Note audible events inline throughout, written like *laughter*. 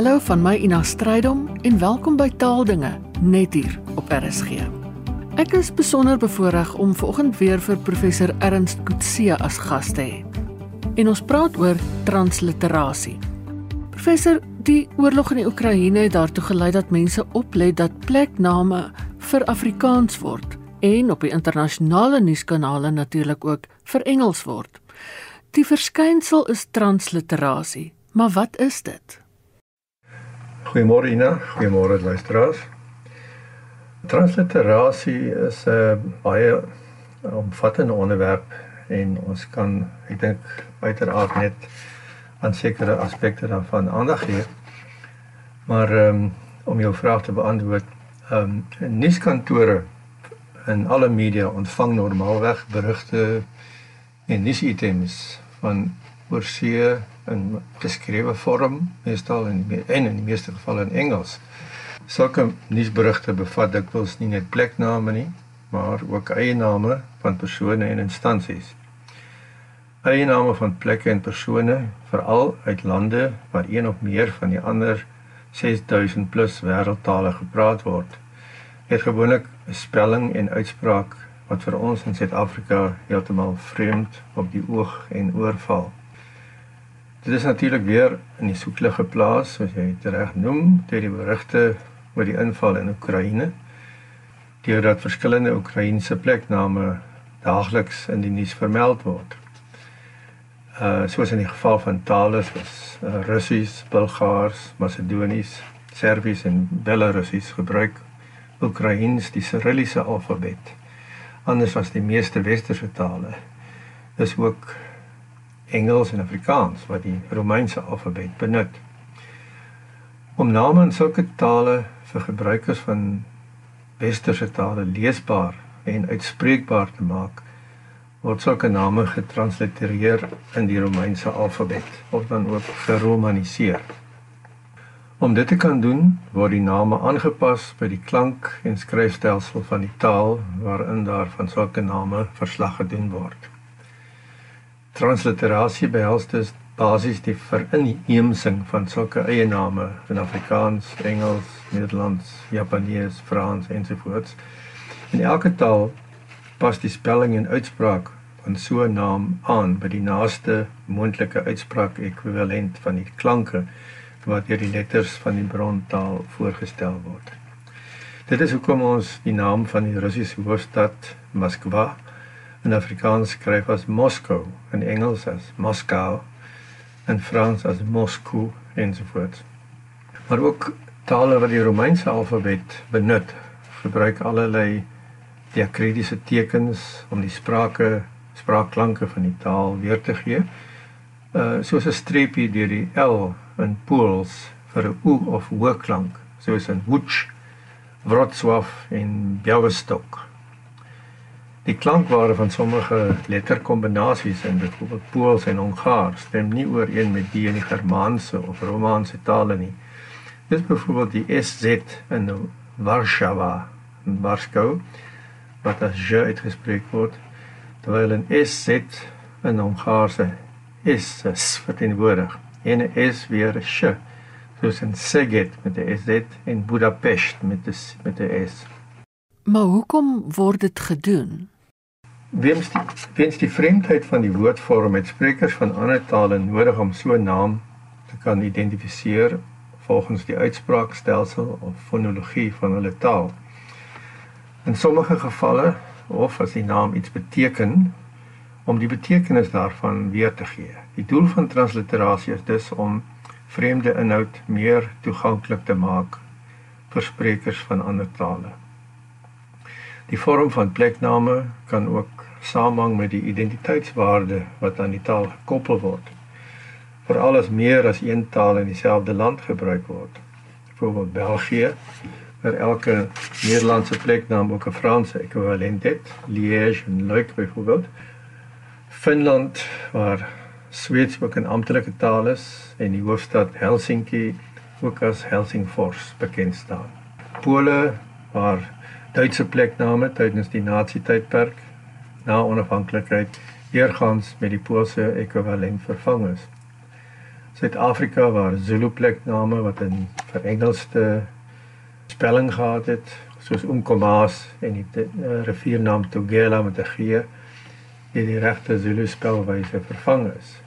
Hallo van my Ina Strydom en welkom by Taaldinge net hier op RSG. Ek is besonder bevoorreg om vanoggend weer vir professor Ernst Kutse as gas te hê. En ons praat oor transliterasie. Professor, die oorlog in die Oekraïne het daartoe gelei dat mense oplet dat plekname vir Afrikaans word en op die internasionale nuuskanale natuurlik ook vir Engels word. Die verskynsel is transliterasie, maar wat is dit? Goeiemôre Ina, goeiemôre luisteraars. Transliterasie is 'n baie omvattende onderwerp en ons kan ek dink uiteraard net aan sekere aspekte daarvan aandag gee. Maar um, om jou vraag te beantwoord, ehm um, nuuskantore in alle media ontvang normaalweg berigte en nuusitems van oorsee in geskrewe vorm, meestal in en in die meeste gevalle in Engels. Sulke nuusberigte bevat dikwels nie net plekname nie, maar ook eiename van persone en instansies. Eiename van plekke en persone, veral uit lande waar een of meer van die ander 6000 plus wêreldtale gepraat word, het gewoonlik 'n spelling en uitspraak wat vir ons in Suid-Afrika heeltemal vreemd op die oog en oor val. Dit is natuurlik weer in die soeklig geplaas, soos jy dit reg noem, deur die berigte oor die inval in Oekraïne. Deurdat verskillende Oekraïense plekname daagliks in die nuus vermeld word. Uh soos in die geval van tale soos uh, Russies, Bulgaars, Macedonies, Serbies en Belarusies gebruik Oekraïens die Cyrilliese alfabet anders as die meeste westerse tale. Dis ook Engels en Afrikaans wat die Romeinse alfabet benut. Om name in sulke tale vir gebruikers van westerse tale leesbaar en uitspreekbaar te maak, word sulke name getranslitereer in die Romeinse alfabet of dan ook geromaniseer. Om dit te kan doen, word die name aangepas by die klank en skryfstelsel van die taal waarin daar van sulke name verslag gedoen word. Transliterasie behels dus basies die verinheemsing van sulke eie name in Afrikaans, Engels, Nederlands, Japanees, Frans ensovoorts. In elke taal pas die spelling en uitspraak van so 'n naam aan by die naaste moontlike uitspraak ekwivalent van die klanke wat deur die letters van die brontaal voorgestel word. Dit is hoekom ons die naam van die Russiese hoofstad Moskwa in Afrikaans skryf as Moskou, in Engels as Moscow en Frans as Moscou ensovoorts. Maar ook tale wat die Romeinse alfabet benut, gebruik allerlei diakritiese tekens om die sprake spraakklanke van die taal weer te gee. Uh soos 'n streepie deur die L in Pools vir 'n o of hoë klank, soos in Łódź, Wrocław en Białystok. Die klankware van sommige letterkombinasies in byvoorbeeld Pools en Hongaars stem nie ooreen met die in die Germaanse of Romaanse tale nie. Dis byvoorbeeld die SZ in Warszawa, in Warsaw, wat as j uitgespreek word, terwyl 'n SZ in Hongaarse is verteenwoordig en 'n S weer 'n S. Soos in Szeged met 'n SZ en Budapest met 'n met 'n S. Maar hoekom word dit gedoen? Weens die weens die vreemdheid van die woordvorm het sprekers van ander tale nodig om so 'n naam te kan identifiseer volgens die uitspraakstelsel of fonologie van hulle taal. In sommige gevalle of as die naam iets beteken, om die betekenis daarvan weer te gee. Die doel van transliterasie is dus om vreemde inhoud meer toeganklik te maak vir sprekers van ander tale. Die vorm van plekname kan ook samehang met die identiteitswaarde wat aan die taal gekoppel word. Veral as meer as een taal in dieselfde land gebruik word. Byvoorbeeld België, waar elke Nederlandse pleknaam ook 'n Franse ekwivalent het, Liège en Luik byvoorbeeld. Finland waar Sweeds ook 'n amptelike taal is en die hoofstad Helsinki ook as Helsingfors bekend staan. Pole waar Duitse plekname tydens die nazi-tydperk na onafhanklikheid eergans met die Poolse ekwivalent vervang is. Suid-Afrika waar Zulu plekname wat in verengelse spelling gehad het, soos Umkomaas en die uh, riviernaam Tugela met 'n G, het die regte Zulu spelwyse vervang is.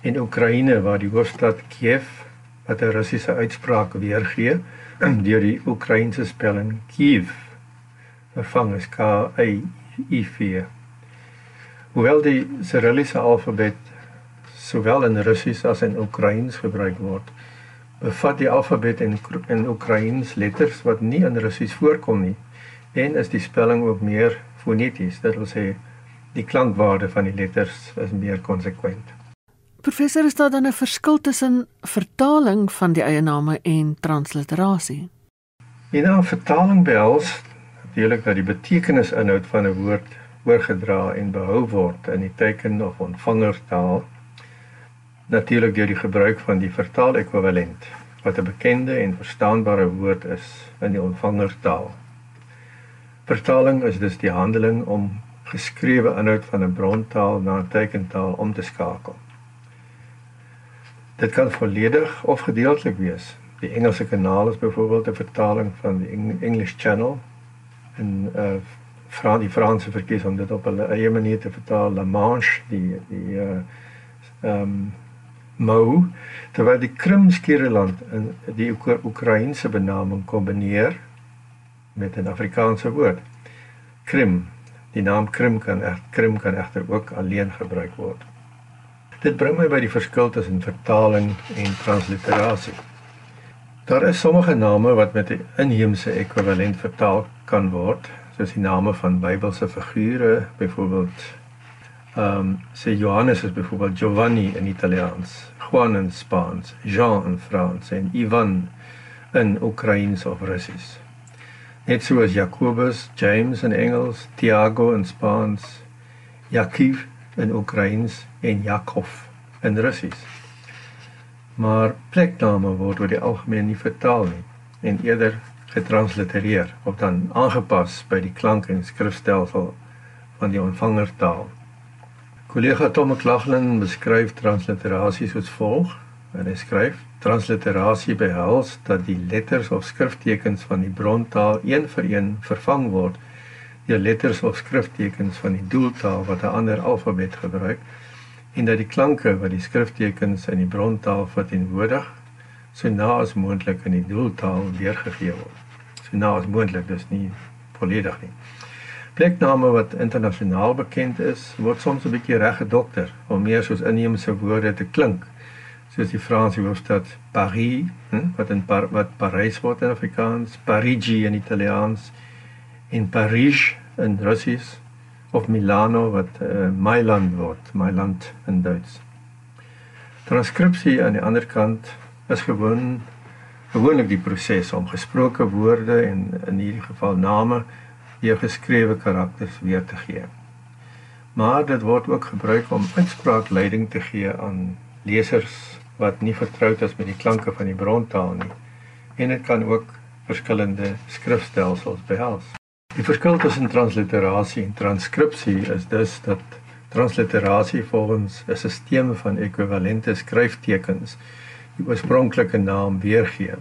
In Oekraïne waar die hoofstad Kiev wat 'n Russiese uitspraak weergee *clears throat* deur die Oekraïense spelling Kiev vervang is K Y I V. Hoewel die Cyrilliese alfabet sowel in Russies as in Oekraïens gebruik word, bevat die alfabet in in Oekraïens letters wat nie in Russies voorkom nie en is die spelling ook meer foneties. Dit wil sê die klankwaarde van die letters is meer konsekwent. Professor, is daar dan 'n verskil tussen vertaling van die eie name en transliterasie? In 'n vertaling behels natuurlik dat die betekenisinhoud van 'n woord oorgedra en behou word in die teken of ontvangertaal natuurlik deur die gebruik van die vertaal-ekwivalent wat 'n bekende en verstaanbare woord is in die ontvangertaal. Vertaling is dus die handeling om geskrewe inhoud van 'n brontaal na 'n tekentaal om te skakel. Dit kan volledig of gedeeltelik wees. Die Engelse kanaal is byvoorbeeld 'n vertaling van die English Channel en uh Frans die Franse verkies om dit op hulle eie manier te vertaal La Manche die die uh ehm um, Mou terwyl die Krimskiereiland in die Oekraïense benaming kombineer met 'n Afrikaanse woord. Krim. Die naam Krim kan ek Krim kan egter ook alleen gebruik word. Dit bring my by die verskil tussen vertaling en transliterasie. Daar is sommige name wat met 'n inheemse ekwivalent vertaal kan word, soos die name van Bybelse figure, byvoorbeeld ehm um, sê Johannes is byvoorbeeld Giovanni in Italiaans. Juan in Spaans, Jean in Frans en Ivan in Oekraïens of Russies. Net soos Jakobus, James in Engels, Tiago in Spaans, Jakiv in Oekraïens en Jakov in Russies. Maar plekname word oor die algemeen nie vertaal nie en eerder getranslitereer of dan aangepas by die klank en skrifstelsel van die ontvangertaal. Kollega Tom McLaughlin beskryf transliterasie soos volg. En hy skryf: Transliterasie behels dat die letters of skriftekens van die brontaal een vir een vervang word deur letters of skriftekens van die doeltaal wat 'n ander alfabet gebruik en dat die klanke wat die skriftekens in die brontaal verteenwoordig so na as moontlik in die doeltaal weergegee word. So na as moontlik, dis nie volledig nie plekname wat internasionaal bekend is, word soms 'n bietjie reggedokter om meer soos inheemse woorde te klink. Soos die Franse hoofstad Paris, hm, wat in Par wat Parys word in Afrikaans, Parigi in Italiaans, in Paris in Russies of Milano wat uh, Mailand word, Mailand in Duits. Transkripsie aan die ander kant is gewoon gewoonlik die proses om gesproke woorde en in hierdie geval name jou geskrewe karakters weer te gee. Maar dit word ook gebruik om uitspraakleiding te gee aan lesers wat nie vertroud is met die klanke van die brontaal nie. En dit kan ook verskillende skrifstelsels behels. Die verskil tussen transliterasie en transkripsie is dus dat transliterasie volgens 'n stelsel van ekwivalente skryftekens die oorspronklike naam weergee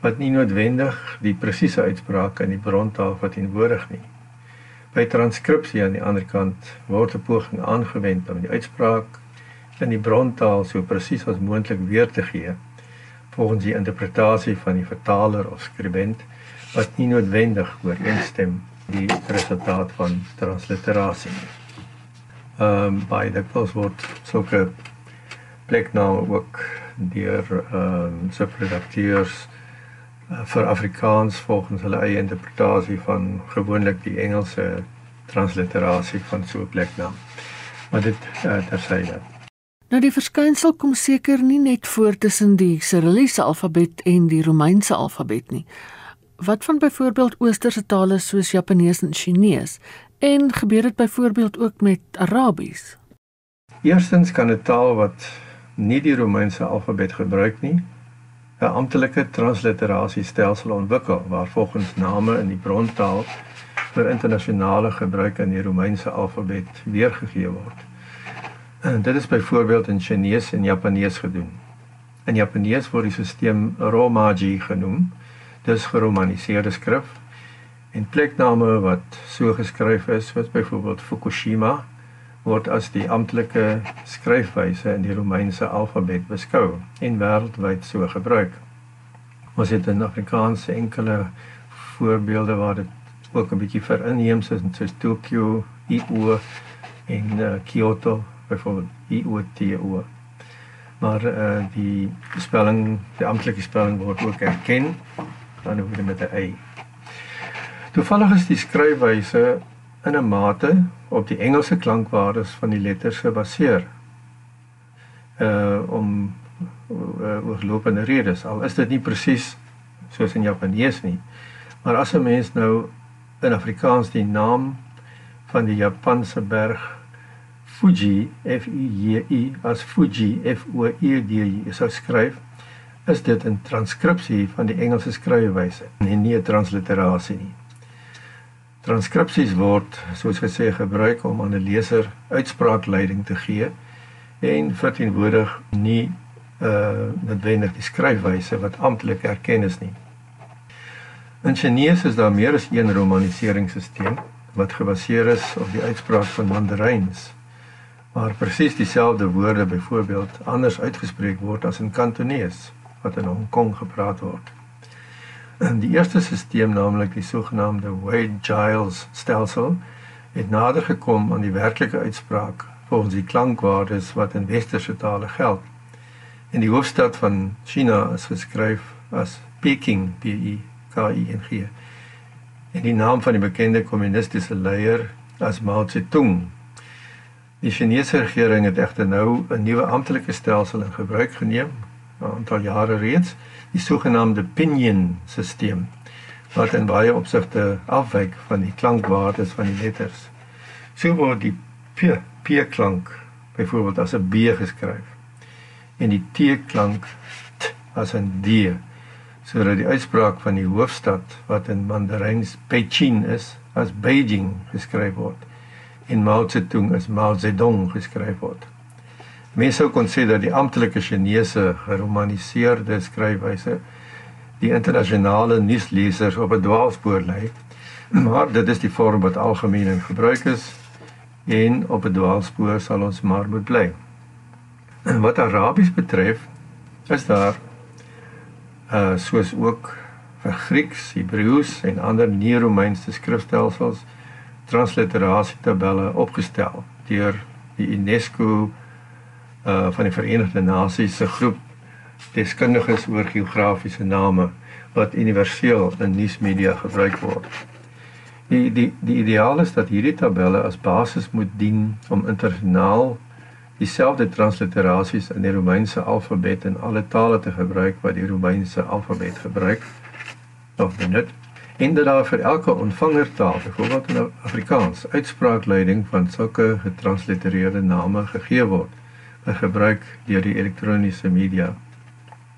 wat nie noodwendig die presiese uitspraak in die brontaal verteenwoordig nie. By transkripsie aan die ander kant word 'n poging aangewend om die uitspraak in die brontaal so presies as moontlik weer te gee volgens die interpretasie van die vertaler of skribent wat nie noodwendig ooreenstem die resultaat van transliterasie nie. Ehm um, by die klos word sulke plekname ook deur ehm um, subredakteurs Eh, vir Afrikaans volgens hulle eie interpretasie van gewoonlik die Engelse transliterasie van so 'n pleknaam. Maar dit uh, tersyde. Nou die verskynsel kom seker nie net voor tussen die Cyrilliese alfabet en die Romeinse alfabet nie. Wat van byvoorbeeld Oosterse tale soos Japanees en Chinees en gebeur dit byvoorbeeld ook met Arabies? Eerstens kan 'n taal wat nie die Romeinse alfabet gebruik nie, 'n amptelike transliterasiestelsel ontwikkel waar volgens name in die brontaal vir internasionale gebruik in die Romeinse alfabet weergegee word. En dit is byvoorbeeld in Chinese en Japanees gedoen. In Japanees word die stelsel Romaji genoem. Dis geromaniseerde skrif. En plekname wat so geskryf is, soos byvoorbeeld Fukushima, word as die amptelike skryfwyse in die Romeinse alfabet beskou en wêreldwyd so gebruik. Ons het in Afrikaans enkele voorbeelde waar dit ook 'n bietjie verinheems is, soos Tokyo, IO en uh, Kyoto byvoorbeeld IOTO. Maar uh, die spelling, die amptelike spelling word ook erken dan word met 'n y. Toevallig is die skryfwyse in 'n mate op die Engelse klankwaardes van die letters gebaseer. Uh om uh, oorlopende redes al is dit nie presies soos in Japanees nie. Maar as 'n mens nou in Afrikaans die naam van die Japanse berg Fuji F U J I as Fuji F O E D I sou skryf, is dit 'n transkripsie van die Engelse skryfwyse en nie 'n transliterasie nie. Transkripsies word, soos gesê, gebruik om aan 'n leser uitspraakleiding te gee en verteenwoordig nie uh noodwendig die skryfwyse wat amptelik erken is nie. In Chinese is daar meer as een romaniseringsstelsel wat gebaseer is op die uitspraak van Mandaryns waar presies dieselfde woorde byvoorbeeld anders uitgespreek word as in Kantonees wat in Hong Kong gepraat word. En *clears throat* die eerste stelsel, naamlik die sogenaamde Wade-Giles stelsel, het nader gekom aan die werklike uitspraak volgens die klankwaardes wat in westerse tale geld. En die hoofstad van China is geskryf as Peking, P E K I N G. En die naam van die bekende kommunistiese leier as Mao Zedong Die Chinese regering het egter nou 'n nuwe amptelike stelsel in gebruik geneem, 'n aantal jare reeds, die sogenaamde pinyin-stelsel wat in baie opsigte afwyk van die klankwaardes van die letters. So word die p p klank byvoorbeeld as 'n b geskryf en die t klank t as 'n d sodat die uitspraak van die hoofstad wat in Mandaryns Beijing is as Beijing geskryf word en Mao Zedong is Mao Zedong geskryf word. Mense sou kon sê dat die amptelike Chinese geromaniseerde skryfwyse die internasionale nuuslesers op 'n dwaalspoor lei. *clears throat* Maar dit is die vorm wat algemeen in gebruik is en op 'n dwaalspoor sal ons maar moet bly. *clears throat* Wat Arabies betref, is daar uh soos ook vir Grieks, Hebreëus en ander nie-Romeinse skrifstelsels transliterasietabelle opgestel deur die UNESCO uh van die Verenigde Nasies se groep deskundiges oor geografiese name wat universeel in nuusmedia gebruik word. Die die die ideaal is dat hierdie tabelle as basis moet dien om internasionaal dieselfde transliterasies in die Romeinse alfabet in alle tale te gebruik wat die Romeinse alfabet gebruik of benut en dat daar vir elke ontvangertaal, byvoorbeeld in Afrikaans, uitspraakleiding van sulke getranslitereerde name gegee word gebruik deur die elektroniese media.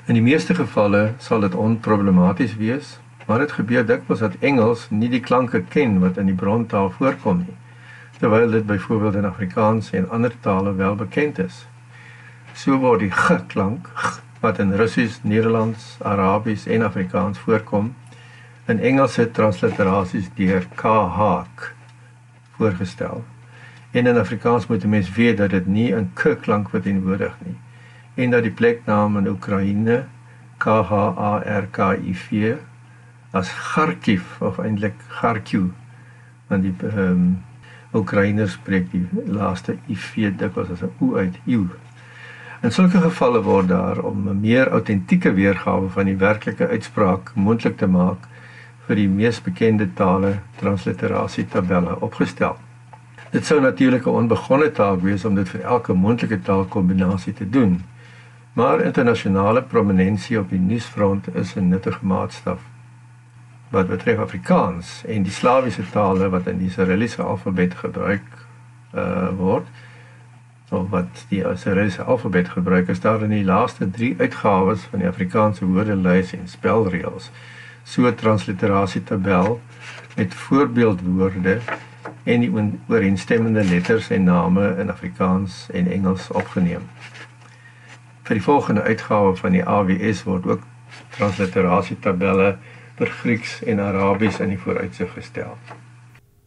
In die meeste gevalle sal dit onproblematies wees, maar dit gebeur dikwels dat Engels nie die klanke ken wat in die brontaal voorkom nie, terwyl dit byvoorbeeld in Afrikaans en ander tale wel bekend is. So word die g klank wat in Russies, Nederlands, Arabies en Afrikaans voorkom, in Engelse transliterasies deur K. Haak voorgestel. En in Afrikaans moet 'n mens weet dat dit nie 'n k klank verteenwoordig nie en dat die pleknaam in Oekraïne K H A R K I V as Kharkiv of eintlik Kharkiv want die ehm um, Oekraïners spreek die laaste IV dikwels as 'n o uit u. In sulke gevalle word daar om 'n meer autentieke weergawe van die werklike uitspraak moontlik te maak vir die mees bekende tale transliterasie tabelle opgestel. Dit sou natuurlik 'n onbegonne taak wees om dit vir elke moontlike taalkombinasie te doen. Maar internasionale prominensie op die nuusfront is 'n nuttige maatstaf. Wat betref Afrikaans en die Slawiese tale wat in die Cyrilliese alfabet gebruik uh word, of wat die Cyrilliese alfabet gebruik, is daar in die laaste 3 uitgawes van die Afrikaanse woordelys en spelreëls so 'n transliterasie tabel met voorbeeldwoorde en die ooreenstemmende letters en name in Afrikaans en Engels opgeneem. vir die volgende uitgawe van die AWS word ook transliterasie tabelle vir Grieks en Arabies in die vooruitsig gestel.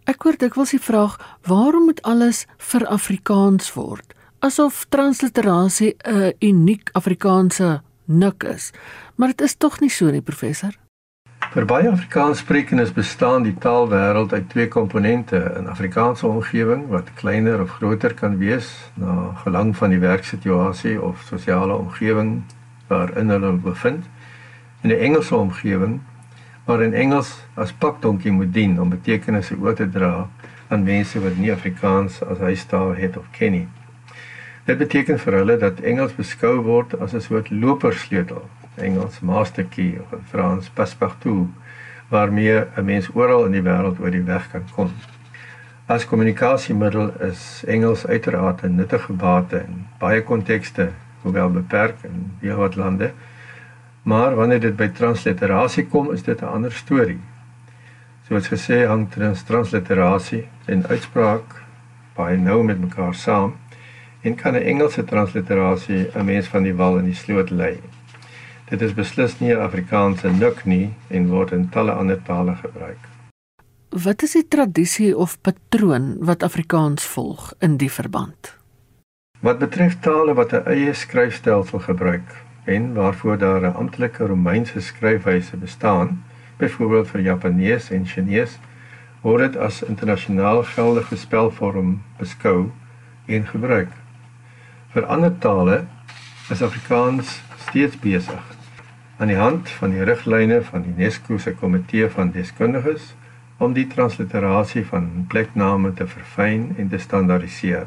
Ek hoor dikwels die vraag, waarom moet alles vir Afrikaans word? Asof transliterasie 'n uniek Afrikaanse nik is. Maar dit is tog nie so nie, professor. Vir baie Afrikaanssprekendes bestaan die taalwêreld uit twee komponente: 'n Afrikaanse omgewing wat kleiner of groter kan wees na gelang van die werksituasie of sosiale omgewing waarin hulle bevind, en 'n Engelse omgewing waarin Engels as pakdonkie moet dien om betekenisse oor te dra aan mense wat nie Afrikaans as huistaal het of ken nie. Dit beteken vir hulle dat Engels beskou word as 'n soort lopersleutel, Engels master key of in Frans passepartout, waarmee 'n mens oral in die wêreld oor die weg kan kom. As kommunikasiemiddel is Engels uiteraard 'n nuttige bate in baie kontekste, hoewel beperk in baie wat lande. Maar wanneer dit by transliterasie kom, is dit 'n ander storie. Soos gesê, hang trans transliterasie en uitspraak baie nou met mekaar saam en kan 'n Engelse transliterasie 'n mens van die wal in die sloot lei. Dit is beslis nie 'n Afrikaanse nik nie en word in talle ander tale gebruik. Wat is die tradisie of patroon wat Afrikaans volg in die verband? Wat betref tale wat 'n eie skryfstelsel gebruik en waarvoor daar 'n amptelike Romeinse skryfwyse bestaan, byvoorbeeld vir Japanees en Chinese, word dit as internasionaal geldige spelvorm beskou en gebruik. Vir ander tale is Afrikaans steeds besig aan die hand van die riglyne van die UNESCO se komitee van deskundiges om die transliterasie van plekname te verfyn en te standaardiseer.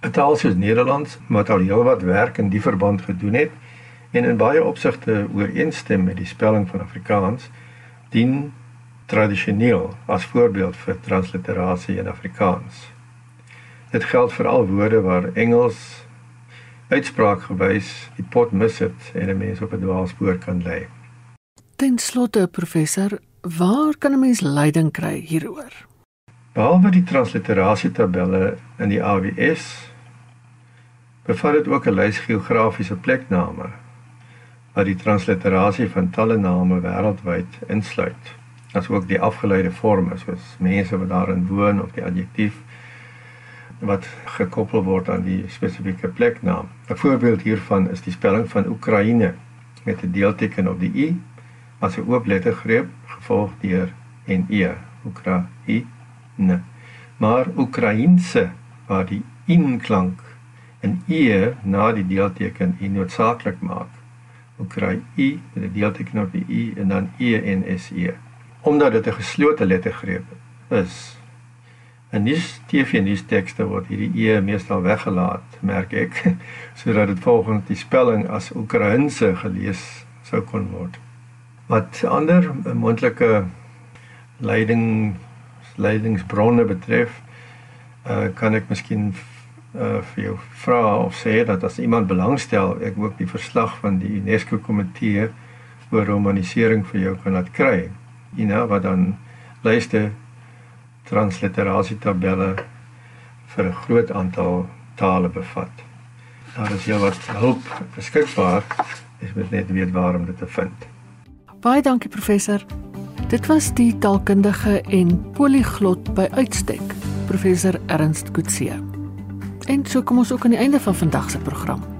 'n Taal soos Nederlands wat al heelwat werk in die verband gedoen het en in baie opsigte ooreenstem met die spelling van Afrikaans, dien tradisioneel as voorbeeld vir transliterasie in Afrikaans. Dit geld vir al woorde waar Engels uitspraak gewys die pot mis het en 'n mens op 'n dwaalspoor kan lê. Ten slotte professor, waar kan 'n mens leiding kry hieroor? Behalwe die transliterasie tabelle in die AWS bevat dit ook 'n lys geografiese plekname wat die transliterasie van talle name wêreldwyd insluit, asook die afgeleide forme soos mense wat daarin woon of die adjektief wat gekoppel word aan die spesifieke pleknaam. 'n Voorbeeld hiervan is die spelling van Oekraïne met 'n deelteken op die i as 'n oop lettergreep gevolg deur en e, Oekraïne. Maar Oekraïense waar die in klank en e na die deelteken i noodsaaklik maak. Oekraï met 'n deelteken op die i en dan e en s e. Omdat dit 'n geslote lettergreep is, In die TV nuus tekste word hierdie e meestal weggelaat, merk ek, *laughs* sodat dit volgens die spelling as Oekraïense gelees sou kon word. Wat ander moontlike leiding leidingsbronne betref, uh, kan ek miskien uh, vir jou vra of sê dat as iemand belangstel, ek ook die verslag van die UNESCO komitee oor romanisering vir jou kan laat kry. Ina wat dan lyste transliterasie tabelle vir 'n groot aantal tale bevat. Daar is heelwat hulp beskikbaar. Ek moet net weet waar om dit te vind. Baie dankie professor. Dit was die taalkundige en poliglot by uitstek, professor Ernst Kutsie. En so kom ons ook aan die einde van vandag se program.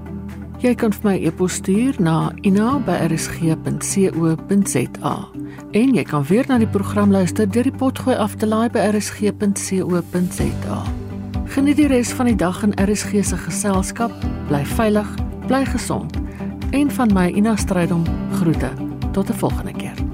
Jy kan vir my e-pos stuur na ina@rsg.co.za. En jy kan weer na die program luister deur die potgooi af te laai by rsg.co.za. Geniet die res van die dag in RSG se geselskap. Bly veilig, bly gesond. En van my Ina Strydom groete. Tot 'n volgende keer.